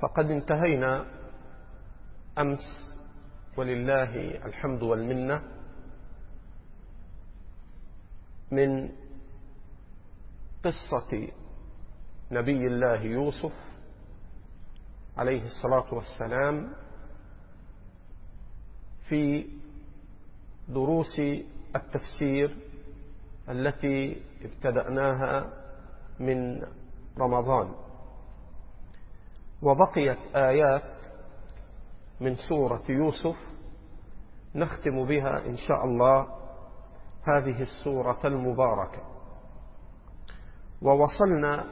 فقد انتهينا أمس ولله الحمد والمنة من قصة نبي الله يوسف عليه الصلاة والسلام في دروس التفسير التي ابتدأناها من رمضان. وبقيت آيات من سورة يوسف نختم بها إن شاء الله هذه السورة المباركة. ووصلنا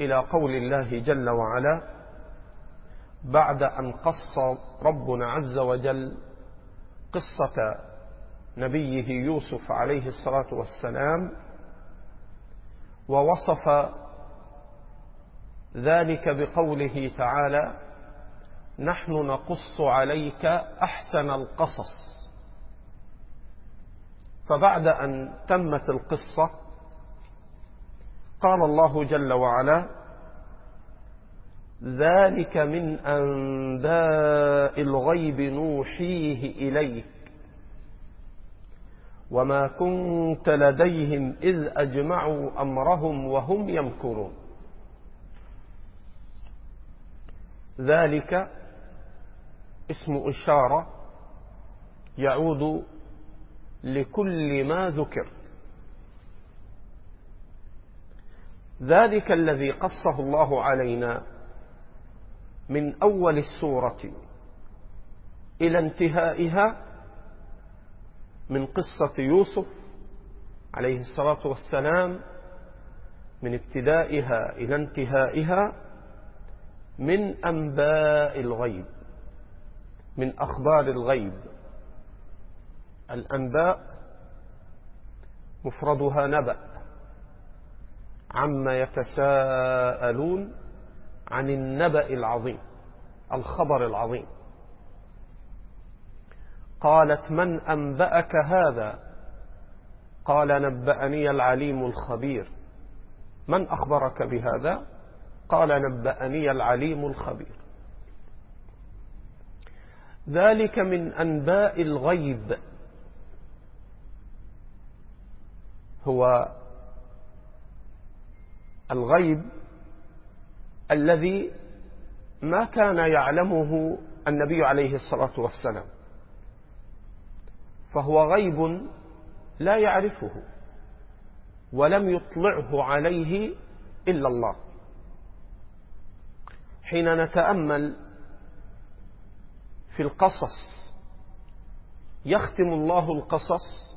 إلى قول الله جل وعلا بعد أن قص ربنا عز وجل قصة نبيه يوسف عليه الصلاة والسلام ووصف ذلك بقوله تعالى نحن نقص عليك أحسن القصص. فبعد أن تمت القصة قال الله جل وعلا ذلك من أنباء الغيب نوحيه إليك وما كنت لديهم إذ أجمعوا أمرهم وهم يمكرون. ذلك اسم إشارة يعود لكل ما ذكر. ذلك الذي قصه الله علينا من أول السورة إلى انتهائها من قصة يوسف عليه الصلاة والسلام من ابتدائها إلى انتهائها من أنباء الغيب من أخبار الغيب. الأنباء مفردها نبأ عما يتساءلون عن النبأ العظيم الخبر العظيم. قالت من أنبأك هذا؟ قال نبأني العليم الخبير. من أخبرك بهذا؟ قال نبأني العليم الخبير. ذلك من أنباء الغيب. هو الغيب الذي ما كان يعلمه النبي عليه الصلاة والسلام فهو غيب لا يعرفه ولم يطلعه عليه إلا الله. حين نتأمل في القصص يختم الله القصص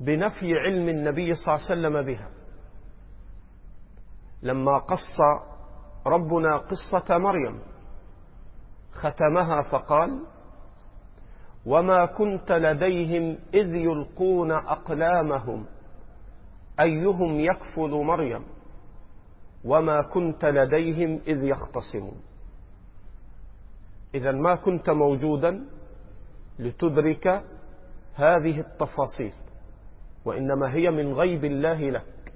بنفي علم النبي صلى الله عليه وسلم بها. لما قص ربنا قصة مريم ختمها فقال وما كنت لديهم إذ يلقون أقلامهم أيهم يكفل مريم؟ وما كنت لديهم إذ يختصمون. إذا ما كنت موجودا لتدرك هذه التفاصيل وإنما هي من غيب الله لك.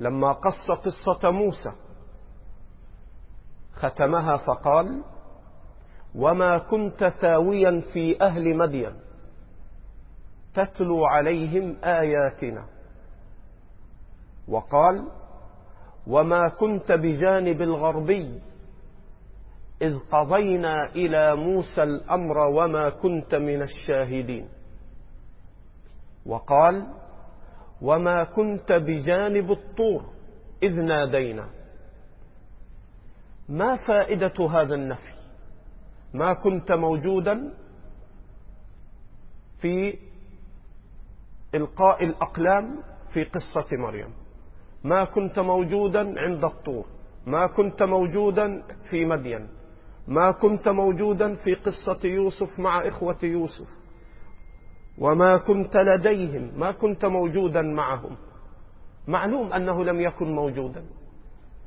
لما قص قصة موسى ختمها فقال وما كنت ثاويا في أهل مدين تتلو عليهم آياتنا وقال وما كنت بجانب الغربي إذ قضينا إلى موسى الأمر وما كنت من الشاهدين. وقال وما كنت بجانب الطور إذ نادينا. ما فائدة هذا النفي؟ ما كنت موجودا في إلقاء الأقلام في قصة مريم؟ ما كنت موجودا عند الطور ما كنت موجودا في مدين ما كنت موجودا في قصة يوسف مع إخوة يوسف وما كنت لديهم ما كنت موجودا معهم. معلوم أنه لم يكن موجودا.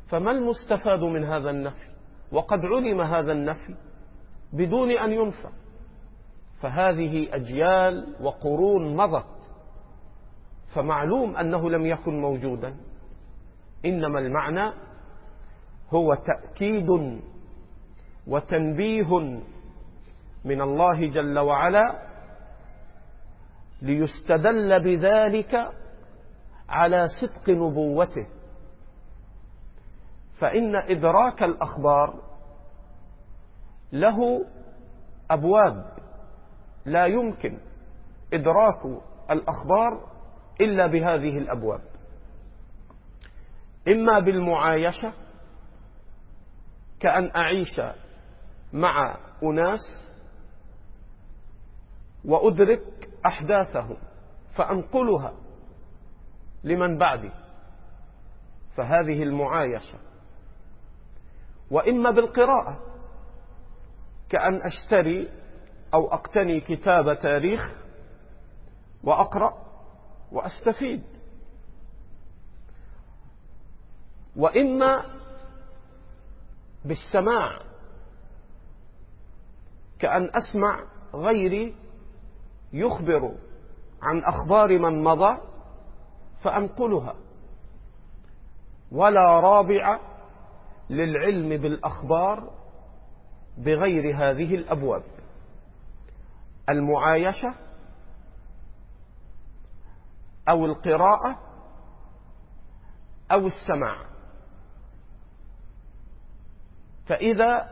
فما المستفاد من هذا النفي؟ وقد علم هذا النفي بدون أن ينفى. فهذه أجيال وقرون مضت. فمعلوم أنه لم يكن موجودا. إنما المعنى هو تأكيد وتنبيه من الله جل وعلا ليستدل بذلك على صدق نبوته. فإن إدراك الأخبار له أبواب لا يمكن إدراك الأخبار إلا بهذه الأبواب. إما بالمعايشة كأن أعيش مع أناس وأدرك أحداثهم فأنقلها لمن بعدي. فهذه المعايشة. وإما بالقراءة كأن أشتري أو أقتني كتاب تاريخ وأقرأ وأستفيد. وإما بالسماع كأن أسمع غيري يخبر عن أخبار من مضى فأنقلها. ولا رابع للعلم بالأخبار بغير هذه الأبواب. المعايشة أو القراءة أو السماع. فإذا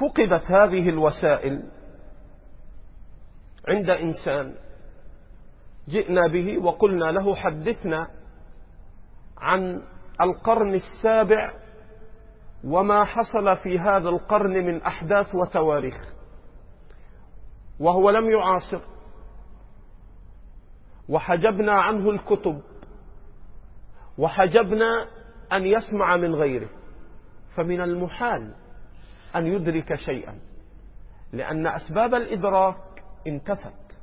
فقدت هذه الوسائل عند إنسان جئنا به وقلنا له حدثنا عن القرن السابع وما حصل في هذا القرن من أحداث وتواريخ وهو لم يعاصر وحجبنا عنه الكتب وحجبنا أن يسمع من غيره فمن المحال أن يدرك شيئا لأن أسباب الإدراك انتفت.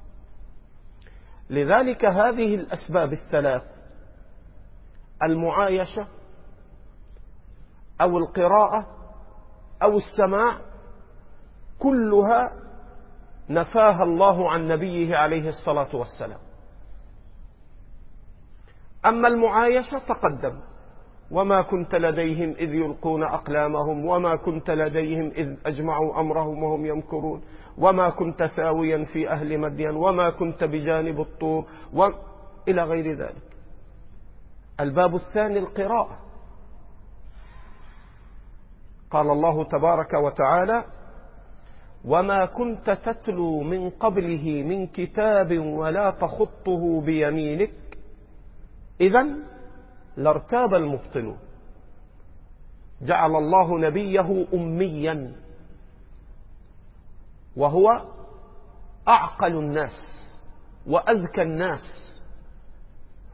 لذلك هذه الأسباب الثلاث المعايشة أو القراءة أو السماع كلها نفاها الله عن نبيه عليه الصلاة والسلام. أما المعايشة تقدم وما كنت لديهم إذ يلقون أقلامهم وما كنت لديهم إذ أجمعوا أمرهم وهم يمكرون وما كنت ثاويا في أهل مدين وما كنت بجانب الطور إلى غير ذلك. الباب الثاني القراءة. قال الله تبارك وتعالى وما كنت تتلو من قبله من كتاب ولا تخطه بيمينك. إذا لارتاب المبطلون. جعل الله نبيه أميا. وهو أعقل الناس وأذكى الناس.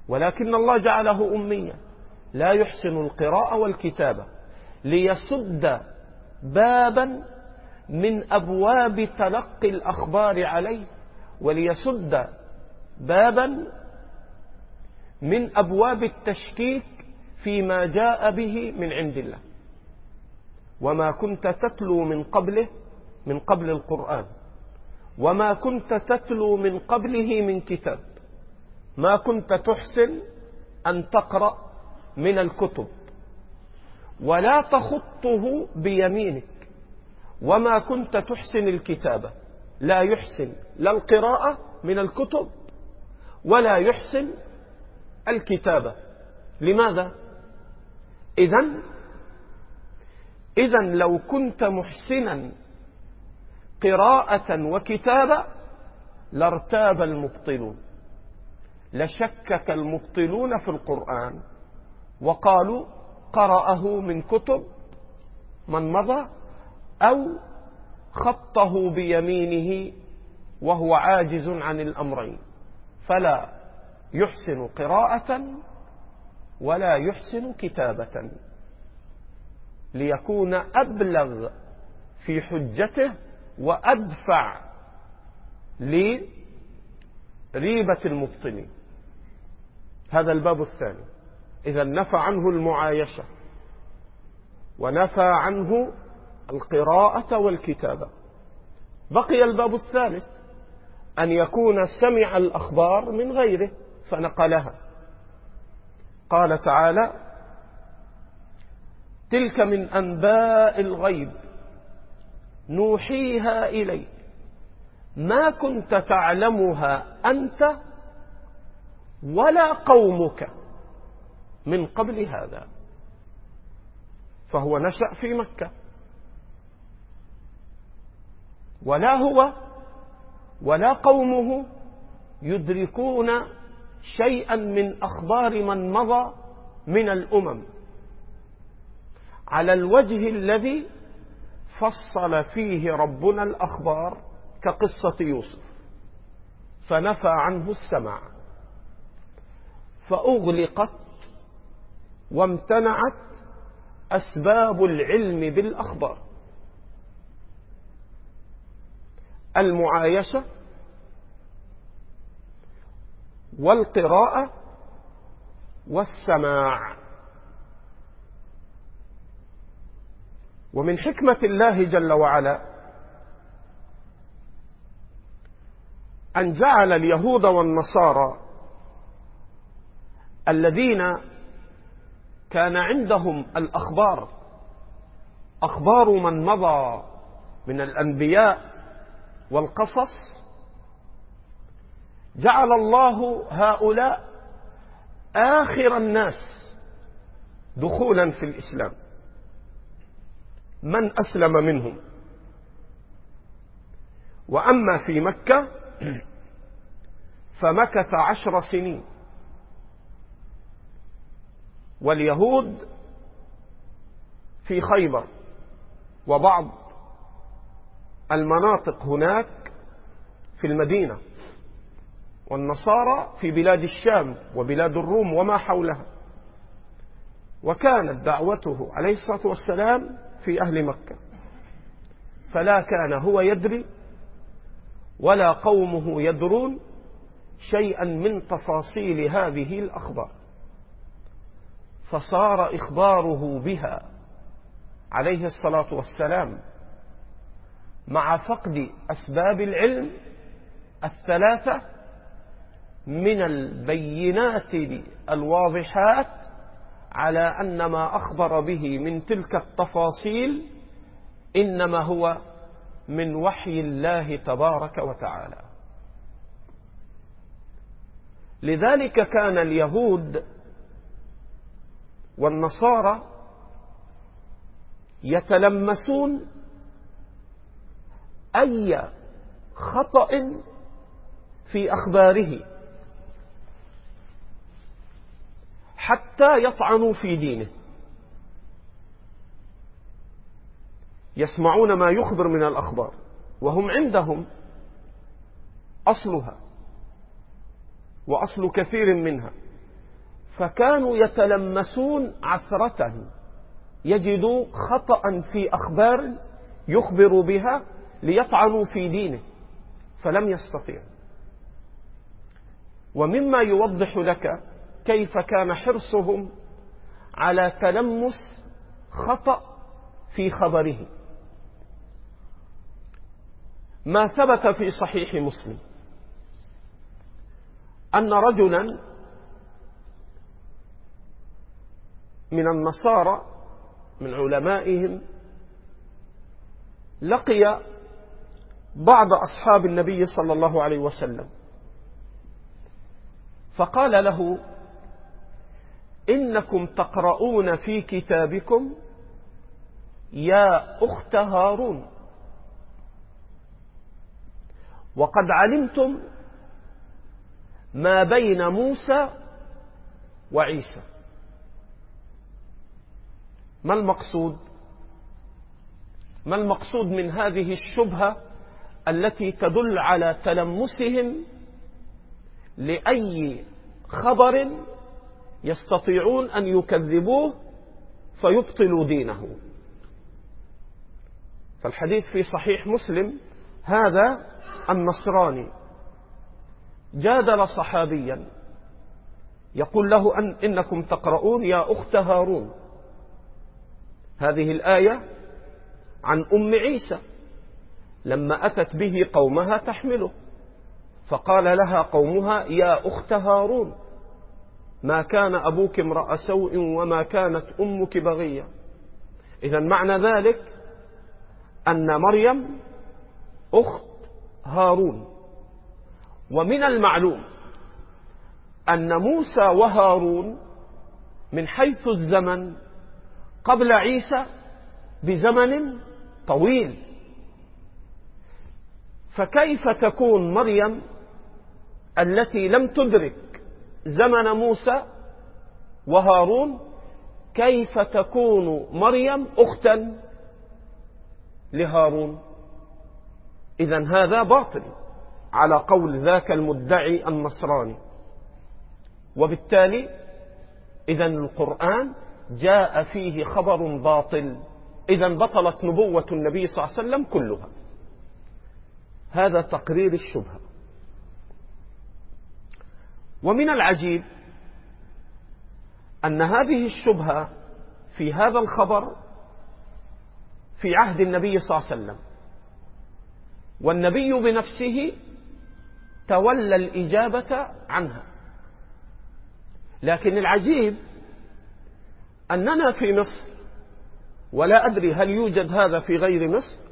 ولكن الله جعله أميا. لا يحسن القراءة والكتابة. ليسد بابا من أبواب تلقي الأخبار عليه. وليسد بابا من أبواب التشكيك فيما جاء به من عند الله. وما كنت تتلو من قبله من قبل القرآن. وما كنت تتلو من قبله من كتاب. ما كنت تحسن أن تقرأ من الكتب. ولا تخطه بيمينك. وما كنت تحسن الكتابة لا يحسن. لا القراءة من الكتب. ولا يحسن الكتابة. لماذا؟ إذا إذا لو كنت محسنا قراءة وكتابة لارتاب المبطلون. لشكك المبطلون في القرآن وقالوا قرأه من كتب من مضى أو خطه بيمينه وهو عاجز عن الأمرين. فلا. يحسن قراءة ولا يحسن كتابة. ليكون أبلغ في حجته وأدفع لريبة المبطلين هذا الباب الثاني. إذا نفى عنه المعايشة ونفى عنه القراءة والكتابة. بقي الباب الثالث أن يكون سمع الأخبار من غيره. فنقلها. قال تعالى تلك من أنباء الغيب. نوحيها إليك ما كنت تعلمها أنت ولا قومك من قبل هذا. فهو نشأ في مكة. ولا هو ولا قومه يدركون شيئا من أخبار من مضى من الأمم. على الوجه الذي فصل فيه ربنا الأخبار كقصة يوسف. فنفى عنه السمع فأغلقت وامتنعت أسباب العلم بالأخبار. المعايشة والقراءة والسماع. ومن حكمة الله جل وعلا أن جعل اليهود والنصارى الذين كان عندهم الأخبار أخبار من مضى من الأنبياء والقصص جعل الله هؤلاء آخر الناس دخولا في الإسلام. من أسلم منهم؟ وأما في مكة فمكث عشر سنين. واليهود في خيبر وبعض المناطق هناك في المدينة. والنصارى في بلاد الشام وبلاد الروم وما حولها. وكانت دعوته عليه الصلاة والسلام في أهل مكة. فلا كان هو يدري ولا قومه يدرون شيئا من تفاصيل هذه الأخبار. فصار إخباره بها عليه الصلاة والسلام مع فقد أسباب العلم الثلاثة من البينات الواضحات على أن ما أخبر به من تلك التفاصيل إنما هو من وحي الله تبارك وتعالى. لذلك كان اليهود والنصارى يتلمسون أي خطأ في أخباره. حتى يطعنوا في دينه. يسمعون ما يخبر من الأخبار وهم عندهم أصلها وأصل كثير منها. فكانوا يتلمسون عثرة يجدوا خطأ في أخبار يخبر بها ليطعنوا في دينه. فلم يستطيع. ومما يوضح لك كيف كان حرصهم على تلمس خطأ في خبره. ما ثبت في صحيح مسلم أن رجلا من النصارى من علمائهم لقي بعض أصحاب النبي صلى الله عليه وسلم فقال له إنكم تقرؤون في كتابكم يا أخت هارون. وقد علمتم ما بين موسى وعيسى. ما المقصود؟ ما المقصود من هذه الشبهة التي تدل على تلمسهم لأي خبر يستطيعون أن يكذبوه فيبطلوا دينه. فالحديث في صحيح مسلم هذا النصراني. جادل صحابيا. يقول له أن إنكم تقرؤون يا أخت هارون. هذه الآية عن أم عيسى. لما أتت به قومها تحمله. فقال لها قومها يا أخت هارون. ما كان أبوك امرأ سوء وما كانت أمك بغية. إذا معنى ذلك أن مريم أخت هارون. ومن المعلوم أن موسى وهارون من حيث الزمن قبل عيسى بزمن طويل. فكيف تكون مريم التي لم تدرك زمن موسى وهارون كيف تكون مريم أختا لهارون؟ إذا هذا باطل على قول ذاك المدعي النصراني. وبالتالي إذا القرآن جاء فيه خبر باطل. إذا بطلت نبوة النبي صلى الله عليه وسلم كلها. هذا تقرير الشبهة. ومن العجيب أن هذه الشبهة في هذا الخبر في عهد النبي صلى الله عليه وسلم. والنبي بنفسه تولى الإجابة عنها. لكن العجيب أننا في مصر ولا أدري هل يوجد هذا في غير مصر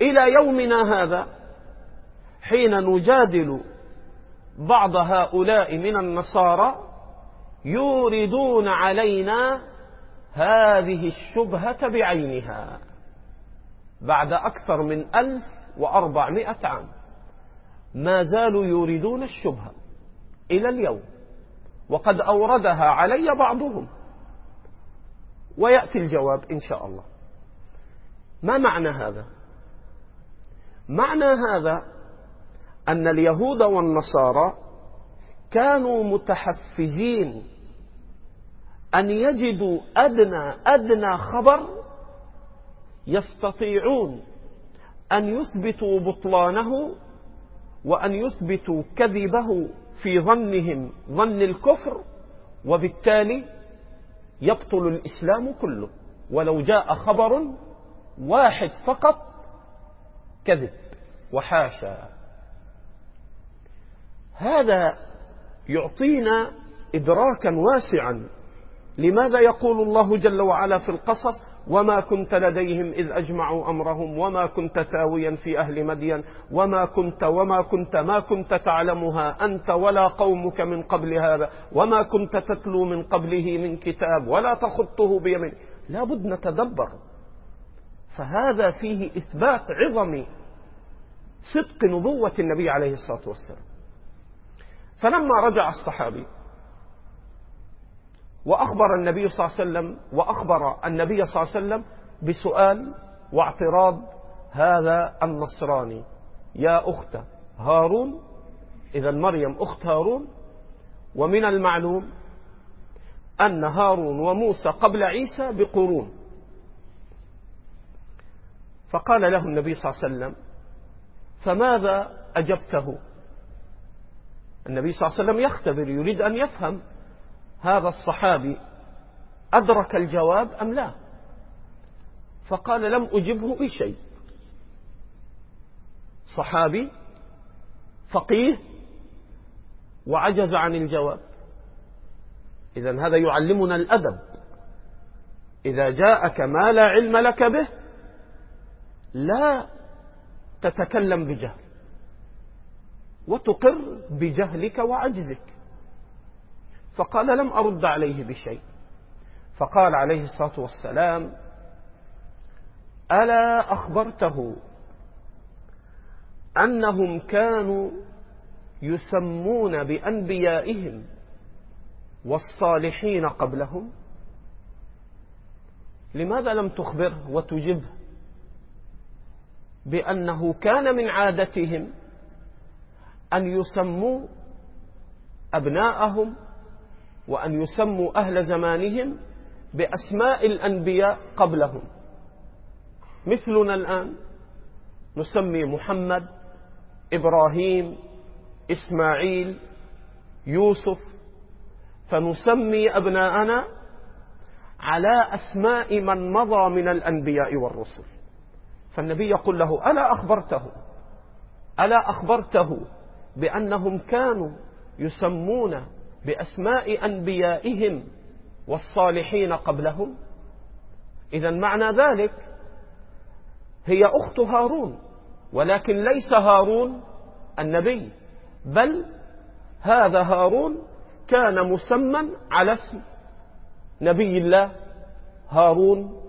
إلى يومنا هذا حين نجادل بعض هؤلاء من النصارى يوردون علينا هذه الشبهة بعينها بعد أكثر من ألف وأربعمائة عام. ما زالوا يوردون الشبهة إلى اليوم وقد أوردها علي بعضهم. ويأتي الجواب إن شاء الله. ما معنى هذا؟ معنى هذا أن اليهود والنصارى كانوا متحفزين أن يجدوا أدنى أدنى خبر يستطيعون أن يثبتوا بطلانه وأن يثبتوا كذبه في ظنهم ظن الكفر وبالتالي يبطل الإسلام كله. ولو جاء خبر واحد فقط كذب وحاشا. هذا يعطينا إدراكا واسعا لماذا يقول الله جل وعلا في القصص وما كنت لديهم إذ أجمعوا أمرهم وما كنت ثاويا في أهل مدين وما كنت وما كنت ما كنت تعلمها أنت ولا قومك من قبل هذا وما كنت تتلو من قبله من كتاب ولا تخطه بيمين لا بد نتدبر فهذا فيه إثبات عظم صدق نبوة النبي عليه الصلاة والسلام فلما رجع الصحابي وأخبر النبي صلى الله عليه وسلم وأخبر النبي صلى الله عليه وسلم بسؤال واعتراض هذا النصراني. يا أخت هارون. إذا مريم أخت هارون. ومن المعلوم أن هارون وموسى قبل عيسى بقرون. فقال له النبي صلى الله عليه وسلم فماذا أجبته؟ النبي صلى الله عليه وسلم يختبر يريد أن يفهم هذا الصحابي أدرك الجواب أم لا. فقال لم أجبه بشيء. صحابي فقيه وعجز عن الجواب. إذا هذا يعلمنا الأدب. إذا جاءك ما لا علم لك به لا تتكلم بجهل. وتقر بجهلك وعجزك. فقال لم أرد عليه بشيء. فقال عليه الصلاة والسلام ألا أخبرته أنهم كانوا يسمون بأنبيائهم والصالحين قبلهم؟ لماذا لم تخبره وتجبه؟ بأنه كان من عادتهم أن يسموا أبناءهم وأن يسموا أهل زمانهم بأسماء الأنبياء قبلهم. مثلنا الآن نسمي محمد إبراهيم إسماعيل يوسف فنسمي أبناءنا على أسماء من مضى من الأنبياء والرسل. فالنبي يقول له ألا أخبرته؟ ألا أخبرته؟ بأنهم كانوا يسمون بأسماء أنبيائهم والصالحين قبلهم. إذا معنى ذلك هي أخت هارون ولكن ليس هارون النبي بل هذا هارون كان مسمى على اسم نبي الله هارون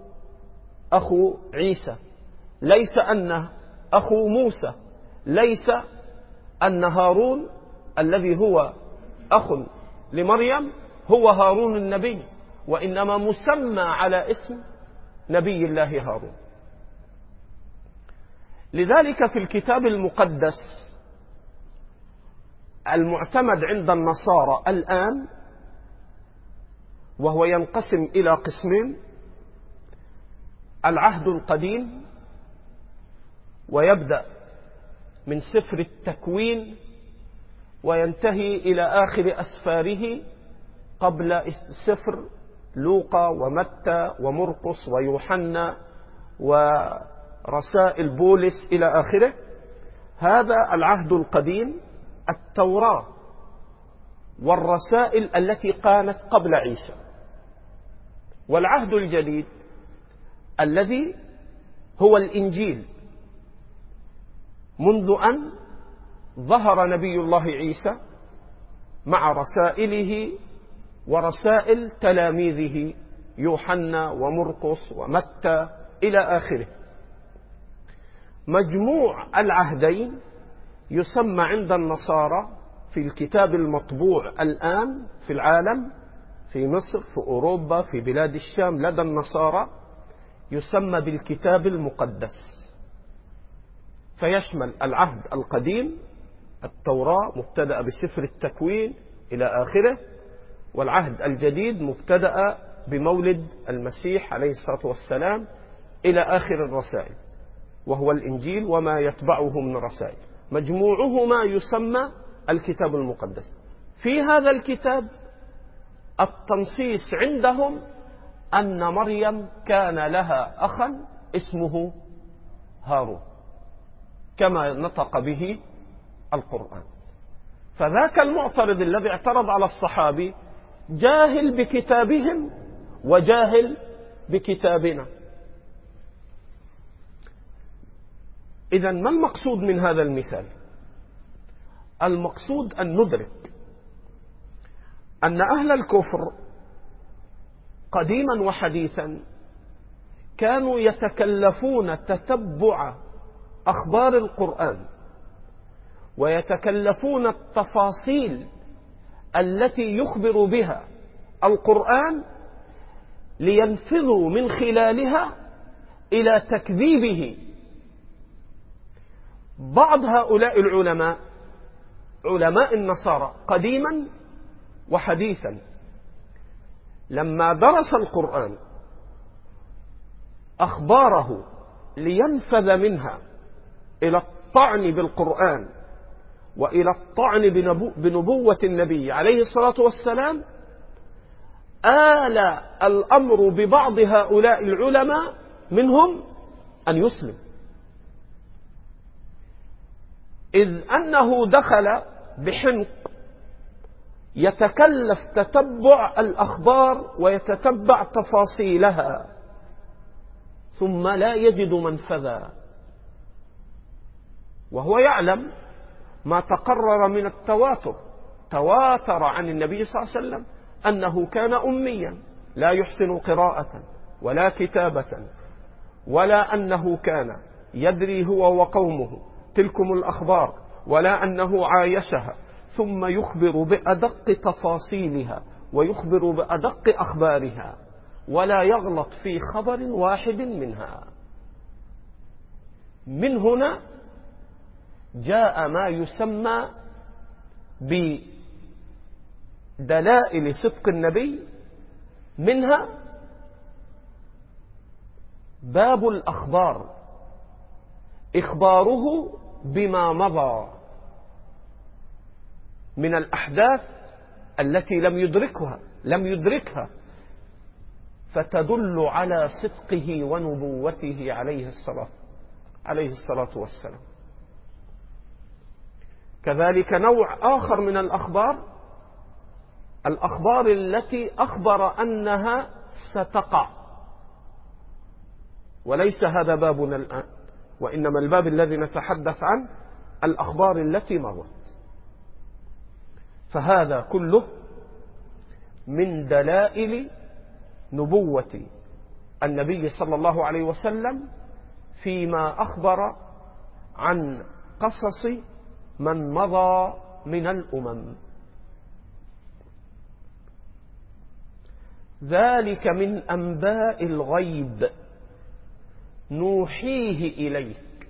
أخو عيسى. ليس أن أخو موسى ليس أن هارون الذي هو أخ لمريم هو هارون النبي وإنما مسمى على اسم نبي الله هارون. لذلك في الكتاب المقدس المعتمد عند النصارى الآن وهو ينقسم إلى قسمين العهد القديم ويبدأ من سفر التكوين وينتهي إلى آخر أسفاره قبل سفر لوقا ومتى ومرقس ويوحنا ورسائل بولس إلى آخره. هذا العهد القديم التوراة والرسائل التي كانت قبل عيسى. والعهد الجديد الذي هو الإنجيل. منذ أن ظهر نبي الله عيسى مع رسائله ورسائل تلاميذه يوحنا ومرقس ومتى إلى آخره. مجموع العهدين يسمى عند النصارى في الكتاب المطبوع الآن في العالم في مصر في أوروبا في بلاد الشام لدى النصارى يسمى بالكتاب المقدس. فيشمل العهد القديم التوراة مبتدأ بسفر التكوين إلى آخره والعهد الجديد مبتدأ بمولد المسيح عليه الصلاة والسلام إلى آخر الرسائل وهو الإنجيل وما يتبعه من رسائل. مجموعهما يسمى الكتاب المقدس. في هذا الكتاب التنصيص عندهم أن مريم كان لها أخا اسمه هارون. كما نطق به القرآن. فذاك المعترض الذي اعترض على الصحابي جاهل بكتابهم وجاهل بكتابنا. إذا ما المقصود من هذا المثال؟ المقصود أن ندرك أن أهل الكفر قديما وحديثا كانوا يتكلفون تتبع أخبار القرآن ويتكلفون التفاصيل التي يخبر بها القرآن لينفذوا من خلالها إلى تكذيبه. بعض هؤلاء العلماء علماء النصارى قديما وحديثا لما درس القرآن أخباره لينفذ منها إلى الطعن بالقرآن وإلى الطعن بنبوة النبي عليه الصلاة والسلام آل الأمر ببعض هؤلاء العلماء منهم أن يسلم. إذ أنه دخل بحنق يتكلف تتبع الأخبار ويتتبع تفاصيلها ثم لا يجد منفذا وهو يعلم ما تقرر من التواتر. تواتر عن النبي صلى الله عليه وسلم أنه كان أميا لا يحسن قراءة ولا كتابة ولا أنه كان يدري هو وقومه تلكم الأخبار ولا أنه عايشها ثم يخبر بأدق تفاصيلها ويخبر بأدق أخبارها ولا يغلط في خبر واحد منها. من هنا جاء ما يسمى بدلائل صدق النبي منها باب الأخبار إخباره بما مضى من الأحداث التي لم يدركها لم يدركها فتدل على صدقه ونبوته عليه الصلاة عليه الصلاة والسلام. كذلك نوع آخر من الأخبار الأخبار التي أخبر أنها ستقع. وليس هذا بابنا الآن وإنما الباب الذي نتحدث عنه الأخبار التي مرت. فهذا كله من دلائل نبوة النبي صلى الله عليه وسلم فيما أخبر عن قصص من مضى من الأمم. ذلك من أنباء الغيب نوحيه إليك.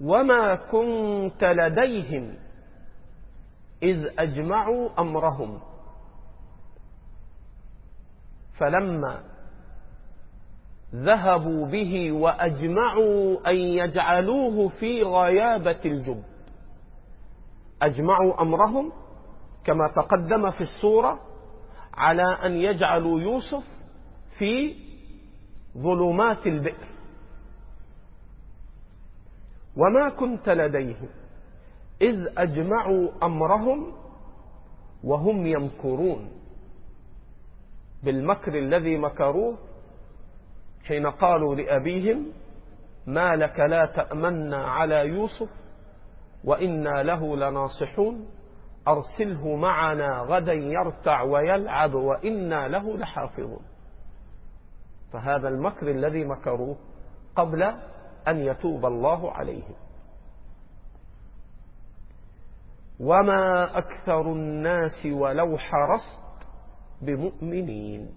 وما كنت لديهم إذ أجمعوا أمرهم. فلما ذهبوا به وأجمعوا أن يجعلوه في غيابة الجب. أجمعوا أمرهم كما تقدم في السورة على أن يجعلوا يوسف في ظلمات البئر. وما كنت لديهم إذ أجمعوا أمرهم وهم يمكرون بالمكر الذي مكروه حين قالوا لأبيهم ما لك لا تأمنا على يوسف وإنا له لناصحون أرسله معنا غدا يرتع ويلعب وإنا له لحافظون. فهذا المكر الذي مكروه قبل أن يتوب الله عليهم. وما أكثر الناس ولو حرصت بمؤمنين.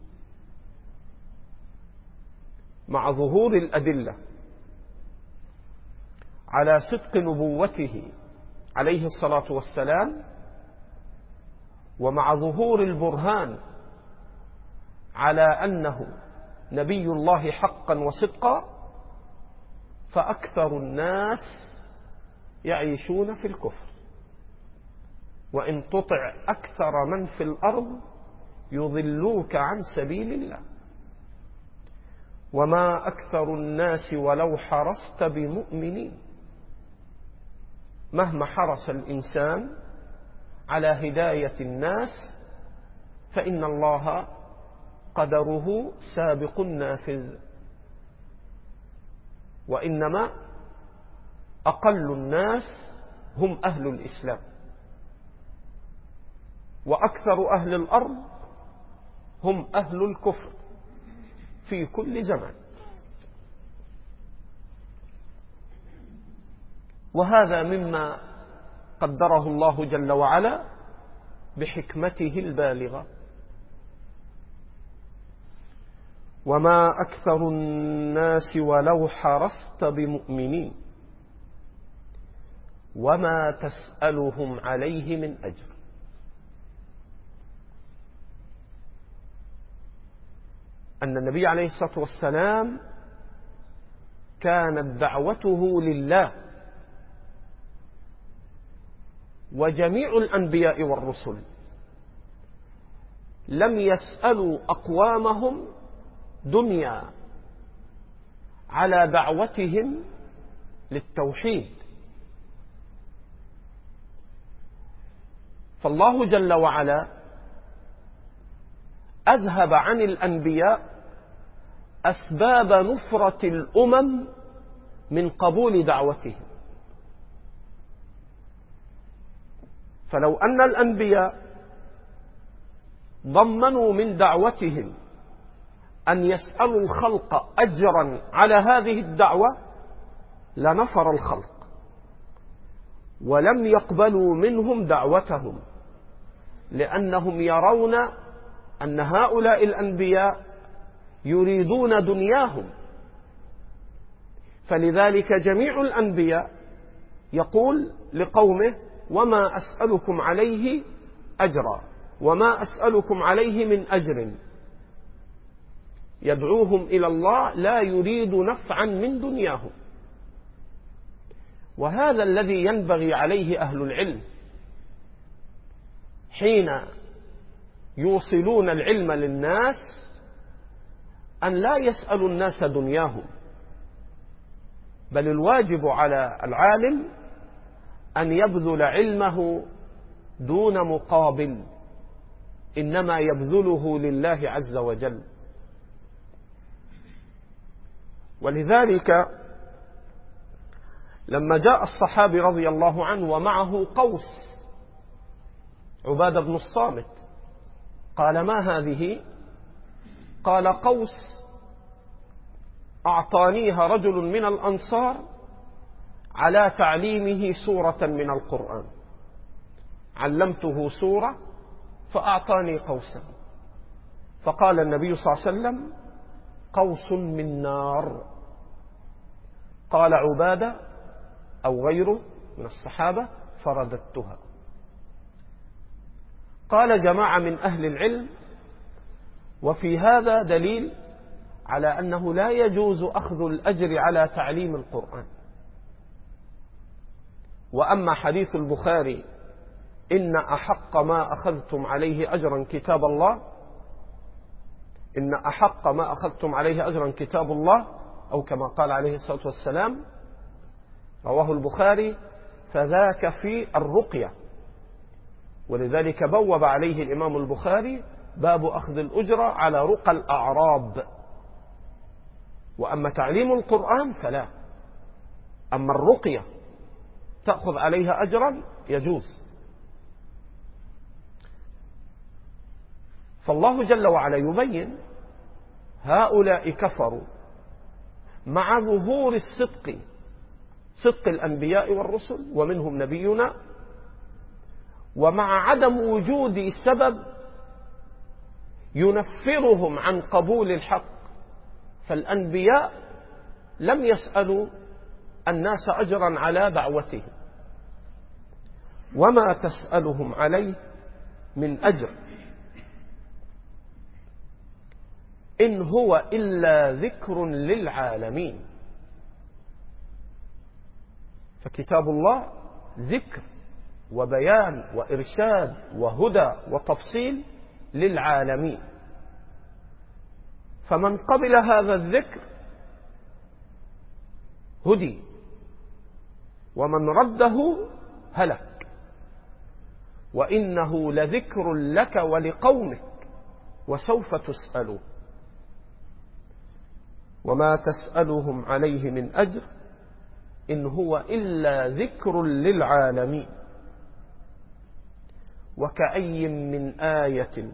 مع ظهور الأدلة على صدق نبوته عليه الصلاة والسلام ومع ظهور البرهان على أنه نبي الله حقا وصدقا فأكثر الناس يعيشون في الكفر. وإن تطع أكثر من في الأرض يضلوك عن سبيل الله. وما أكثر الناس ولو حرصت بمؤمنين. مهما حرص الإنسان على هداية الناس فإن الله قدره سابق نافذ. وإنما أقل الناس هم أهل الإسلام. وأكثر أهل الأرض هم أهل الكفر. في كل زمان وهذا مما قدره الله جل وعلا بحكمته البالغة. وما أكثر الناس ولو حرصت بمؤمنين. وما تسألهم عليه من أجر. أن النبي عليه الصلاة والسلام كانت دعوته لله وجميع الأنبياء والرسل. لم يسألوا أقوامهم دنيا على دعوتهم للتوحيد. فالله جل وعلا أذهب عن الأنبياء أسباب نفرة الأمم من قبول دعوتهم. فلو أن الأنبياء ضمنوا من دعوتهم أن يسألوا الخلق أجرا على هذه الدعوة لنفر الخلق ولم يقبلوا منهم دعوتهم لأنهم يرون أن هؤلاء الأنبياء يريدون دنياهم. فلذلك جميع الأنبياء يقول لقومه وما أسألكم عليه أجرا وما أسألكم عليه من أجر. يدعوهم إلى الله لا يريد نفعا من دنياهم. وهذا الذي ينبغي عليه أهل العلم حين يوصلون العلم للناس أن لا يسألوا الناس دنياهم. بل الواجب على العالم أن يبذل علمه دون مقابل إنما يبذله لله عز وجل. ولذلك لما جاء الصحابي رضي الله عنه ومعه قوس عبادة بن الصامت قال ما هذه؟ قال قوس أعطانيها رجل من الأنصار على تعليمه سورة من القرآن. علمته سورة فأعطاني قوسا. فقال النبي صلى الله عليه وسلم قوس من نار. قال عبادة أو غيره من الصحابة فرددتها. قال جماعة من أهل العلم وفي هذا دليل على أنه لا يجوز أخذ الأجر على تعليم القرآن. وأما حديث البخاري إن أحق ما أخذتم عليه أجرا كتاب الله إن أحق ما أخذتم عليه أجرا كتاب الله أو كما قال عليه الصلاة والسلام رواه البخاري فذاك في الرقية. ولذلك بوب عليه الإمام البخاري باب أخذ الأجرة على رقى الأعراب. وأما تعليم القرآن فلا. أما الرقية تأخذ عليها أجرا يجوز. فالله جل وعلا يبين هؤلاء كفروا مع ظهور الصدق صدق الأنبياء والرسل ومنهم نبينا ومع عدم وجود سبب ينفرهم عن قبول الحق. فالأنبياء لم يسألوا الناس أجرا على دعوتهم. وما تسألهم عليه من أجر. إن هو إلا ذكر للعالمين. فكتاب الله ذكر. وبيان وإرشاد وهدى وتفصيل للعالمين. فمن قبل هذا الذكر هدي ومن رده هلك. وإنه لذكر لك ولقومك وسوف تسألون. وما تسألهم عليه من أجر إن هو إلا ذكر للعالمين. وكأي من آية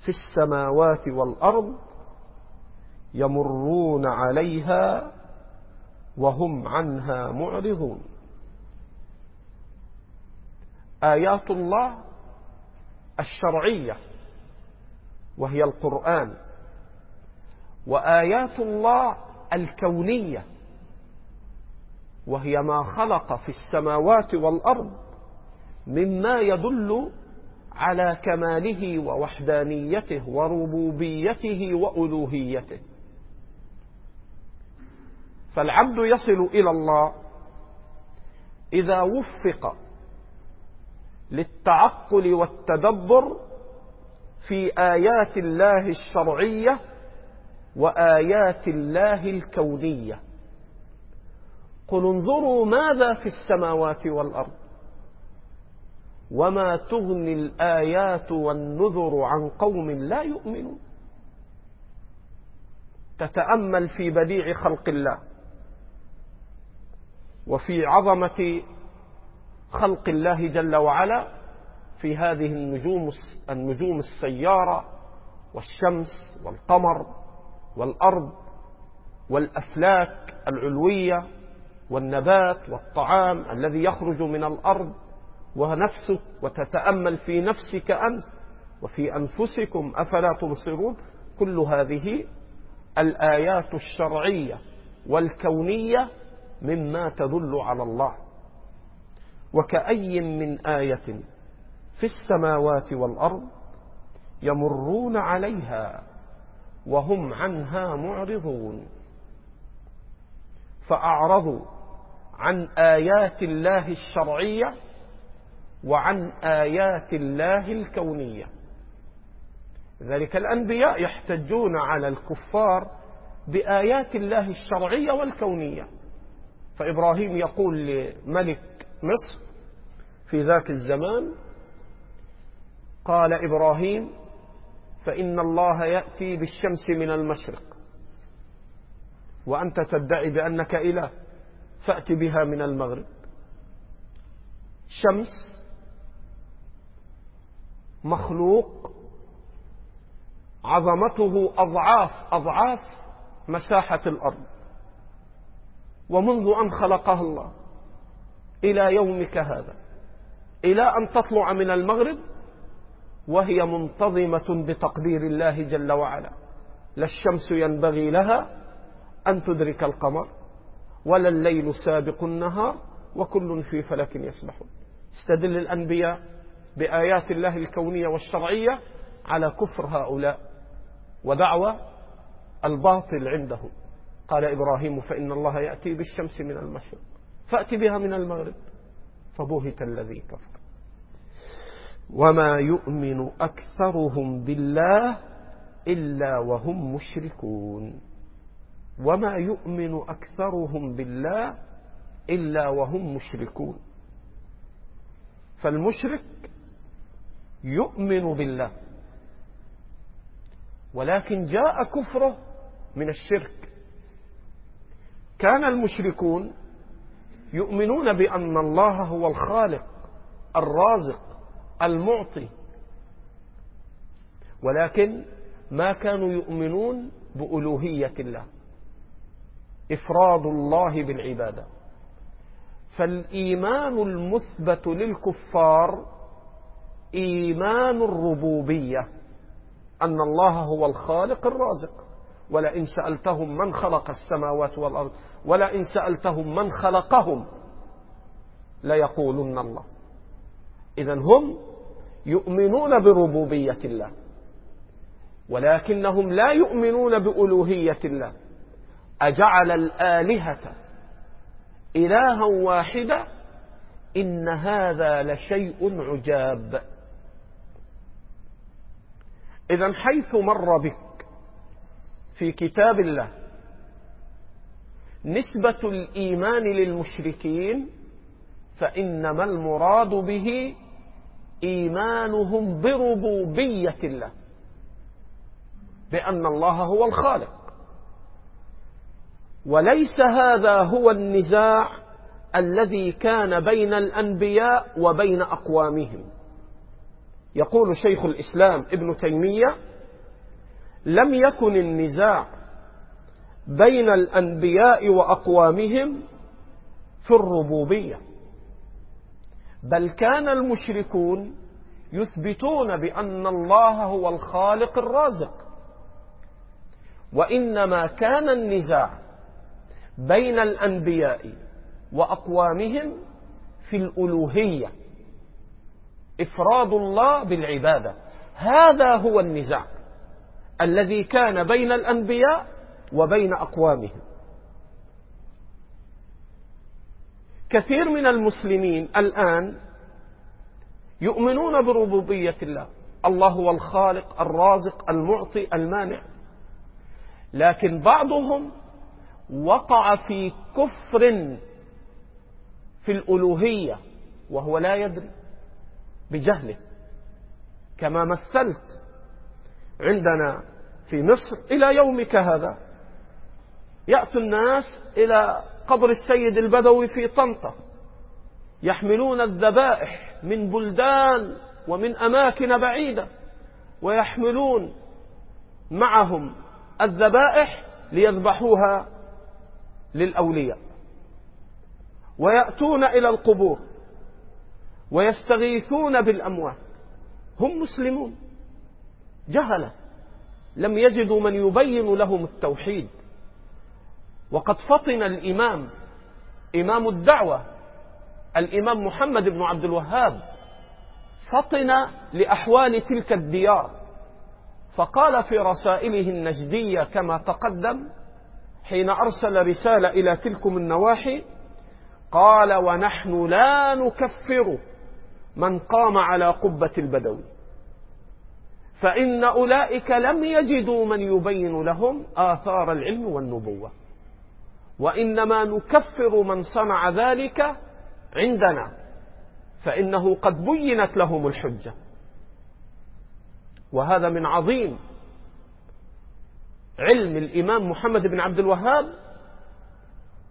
في السماوات والأرض يمرون عليها وهم عنها معرضون. آيات الله الشرعية وهي القرآن وآيات الله الكونية وهي ما خلق في السماوات والأرض مما يدل على كماله ووحدانيته وربوبيته وألوهيته. فالعبد يصل إلى الله إذا وفق للتعقل والتدبر في آيات الله الشرعية وآيات الله الكونية. قل انظروا ماذا في السماوات والأرض. وما تغني الآيات والنذر عن قوم لا يؤمنون. تتأمل في بديع خلق الله وفي عظمة خلق الله جل وعلا في هذه النجوم النجوم السيارة والشمس والقمر والأرض والأفلاك العلوية والنبات والطعام الذي يخرج من الأرض ونفسك وتتأمل في نفسك أنت وفي أنفسكم أفلا تبصرون. كل هذه الآيات الشرعية والكونية مما تدل على الله. وكأي من آية في السماوات والأرض يمرون عليها وهم عنها معرضون. فأعرضوا عن آيات الله الشرعية وعن آيات الله الكونية. ذلك الأنبياء يحتجون على الكفار بآيات الله الشرعية والكونية. فإبراهيم يقول لملك مصر في ذاك الزمان قال إبراهيم فإن الله يأتي بالشمس من المشرق وأنت تدعي بأنك إله فأت بها من المغرب. شمس مخلوق عظمته أضعاف أضعاف مساحة الأرض. ومنذ أن خلقها الله إلى يومك هذا إلى أن تطلع من المغرب وهي منتظمة بتقدير الله جل وعلا. لا الشمس ينبغي لها أن تدرك القمر ولا الليل سابق النهار وكل في فلك يسبحون. استدل الأنبياء بآيات الله الكونية والشرعية على كفر هؤلاء ودعوى الباطل عندهم قال إبراهيم فإن الله يأتي بالشمس من المشرق فأت بها من المغرب فبهت الذي كفر. وما يؤمن أكثرهم بالله إلا وهم مشركون. وما يؤمن أكثرهم بالله إلا وهم مشركون. فالمشرك يؤمن بالله. ولكن جاء كفره من الشرك. كان المشركون يؤمنون بأن الله هو الخالق الرازق المعطي. ولكن ما كانوا يؤمنون بألوهية الله إفراد الله بالعبادة. فالإيمان المثبت للكفار إيمان الربوبية أن الله هو الخالق الرازق. ولئن سألتهم من خلق السماوات والأرض ولئن سألتهم من خلقهم ليقولن الله. إذا هم يؤمنون بربوبية الله ولكنهم لا يؤمنون بألوهية الله. أجعل الآلهة إلها واحدة إن هذا لشيء عجاب. إذا حيث مر بك في كتاب الله نسبة الإيمان للمشركين فإنما المراد به إيمانهم بربوبية الله بأن الله هو الخالق. وليس هذا هو النزاع الذي كان بين الأنبياء وبين أقوامهم. يقول شيخ الإسلام ابن تيمية لم يكن النزاع بين الأنبياء وأقوامهم في الربوبية بل كان المشركون يثبتون بأن الله هو الخالق الرازق. وإنما كان النزاع بين الأنبياء وأقوامهم في الألوهية. إفراد الله بالعبادة. هذا هو النزاع الذي كان بين الأنبياء وبين أقوامهم. كثير من المسلمين الآن يؤمنون بربوبية الله. الله هو الخالق الرازق المعطي المانع. لكن بعضهم وقع في كفر في الألوهية وهو لا يدري. بجهله. كما مثلت عندنا في مصر إلى يومك هذا. يأتي الناس إلى قبر السيد البدوي في طنطا. يحملون الذبائح من بلدان ومن أماكن بعيدة. ويحملون معهم الذبائح ليذبحوها للأولياء. ويأتون إلى القبور. ويستغيثون بالأموات. هم مسلمون. جهلة. لم يجدوا من يبين لهم التوحيد. وقد فطن الإمام إمام الدعوة الإمام محمد بن عبد الوهاب. فطن لأحوال تلك الديار. فقال في رسائله النجدية كما تقدم حين أرسل رسالة إلى تلكم النواحي قال ونحن لا نكفر من قام على قبة البدوي فإن أولئك لم يجدوا من يبين لهم آثار العلم والنبوة. وإنما نكفر من صنع ذلك عندنا. فإنه قد بينت لهم الحجة. وهذا من عظيم علم الإمام محمد بن عبد الوهاب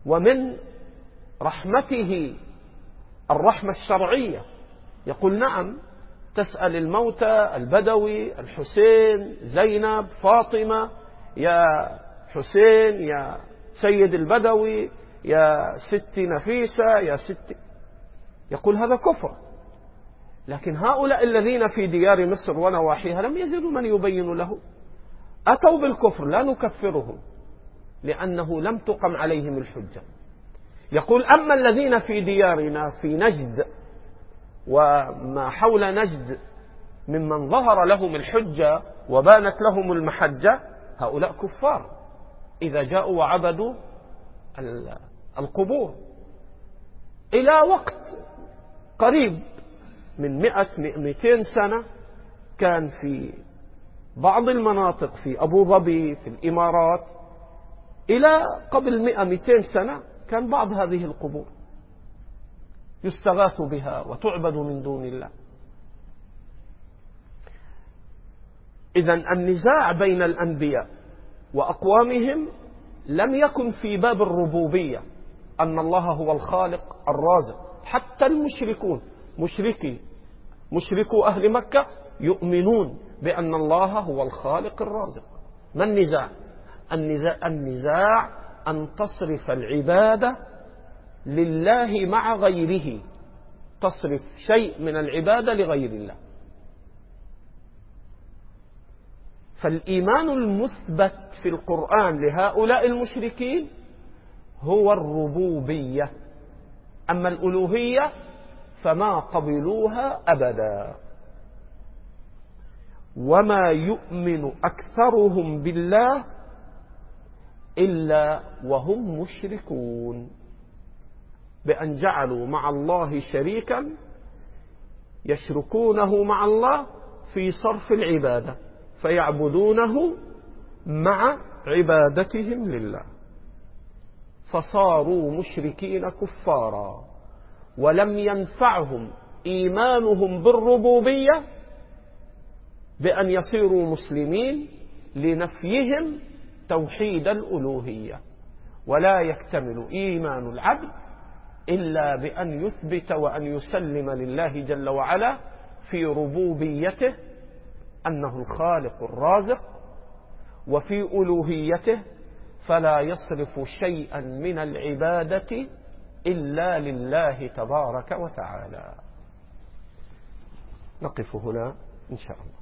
ومن رحمته الرحمة الشرعية. يقول نعم تسأل الموتى البدوي الحسين زينب فاطمة يا حسين يا سيد البدوي يا ست نفيسة يا ست. يقول هذا كفر. لكن هؤلاء الذين في ديار مصر ونواحيها لم يجدوا من يبين له. أتوا بالكفر لا نكفرهم لأنه لم تقم عليهم الحجة. يقول أما الذين في ديارنا في نجد وما حول نجد ممن ظهر لهم الحجة وبانت لهم المحجة هؤلاء كفار. إذا جاءوا وعبدوا القبور. إلى وقت قريب من مئة مئتين سنة كان في بعض المناطق في أبو ظبي في الإمارات إلى قبل مئة مئتين سنة كان بعض هذه القبور. يستغاث بها وتعبد من دون الله. إذا النزاع بين الأنبياء وأقوامهم لم يكن في باب الربوبية أن الله هو الخالق الرازق. حتى المشركون مشركي مشركو أهل مكة يؤمنون بأن الله هو الخالق الرازق. ما النزاع؟ النزاع, النزاع أن تصرف العبادة لله مع غيره. تصرف شيء من العبادة لغير الله. فالإيمان المثبت في القرآن لهؤلاء المشركين هو الربوبية. أما الألوهية فما قبلوها أبدا. وما يؤمن أكثرهم بالله إلا وهم مشركون. بأن جعلوا مع الله شريكا يشركونه مع الله في صرف العبادة فيعبدونه مع عبادتهم لله. فصاروا مشركين كفارا ولم ينفعهم إيمانهم بالربوبية بأن يصيروا مسلمين لنفيهم توحيد الألوهية. ولا يكتمل إيمان العبد إلا بأن يثبت وأن يسلم لله جل وعلا في ربوبيته أنه الخالق الرازق وفي ألوهيته فلا يصرف شيئا من العبادة إلا لله تبارك وتعالى. نقف هنا إن شاء الله.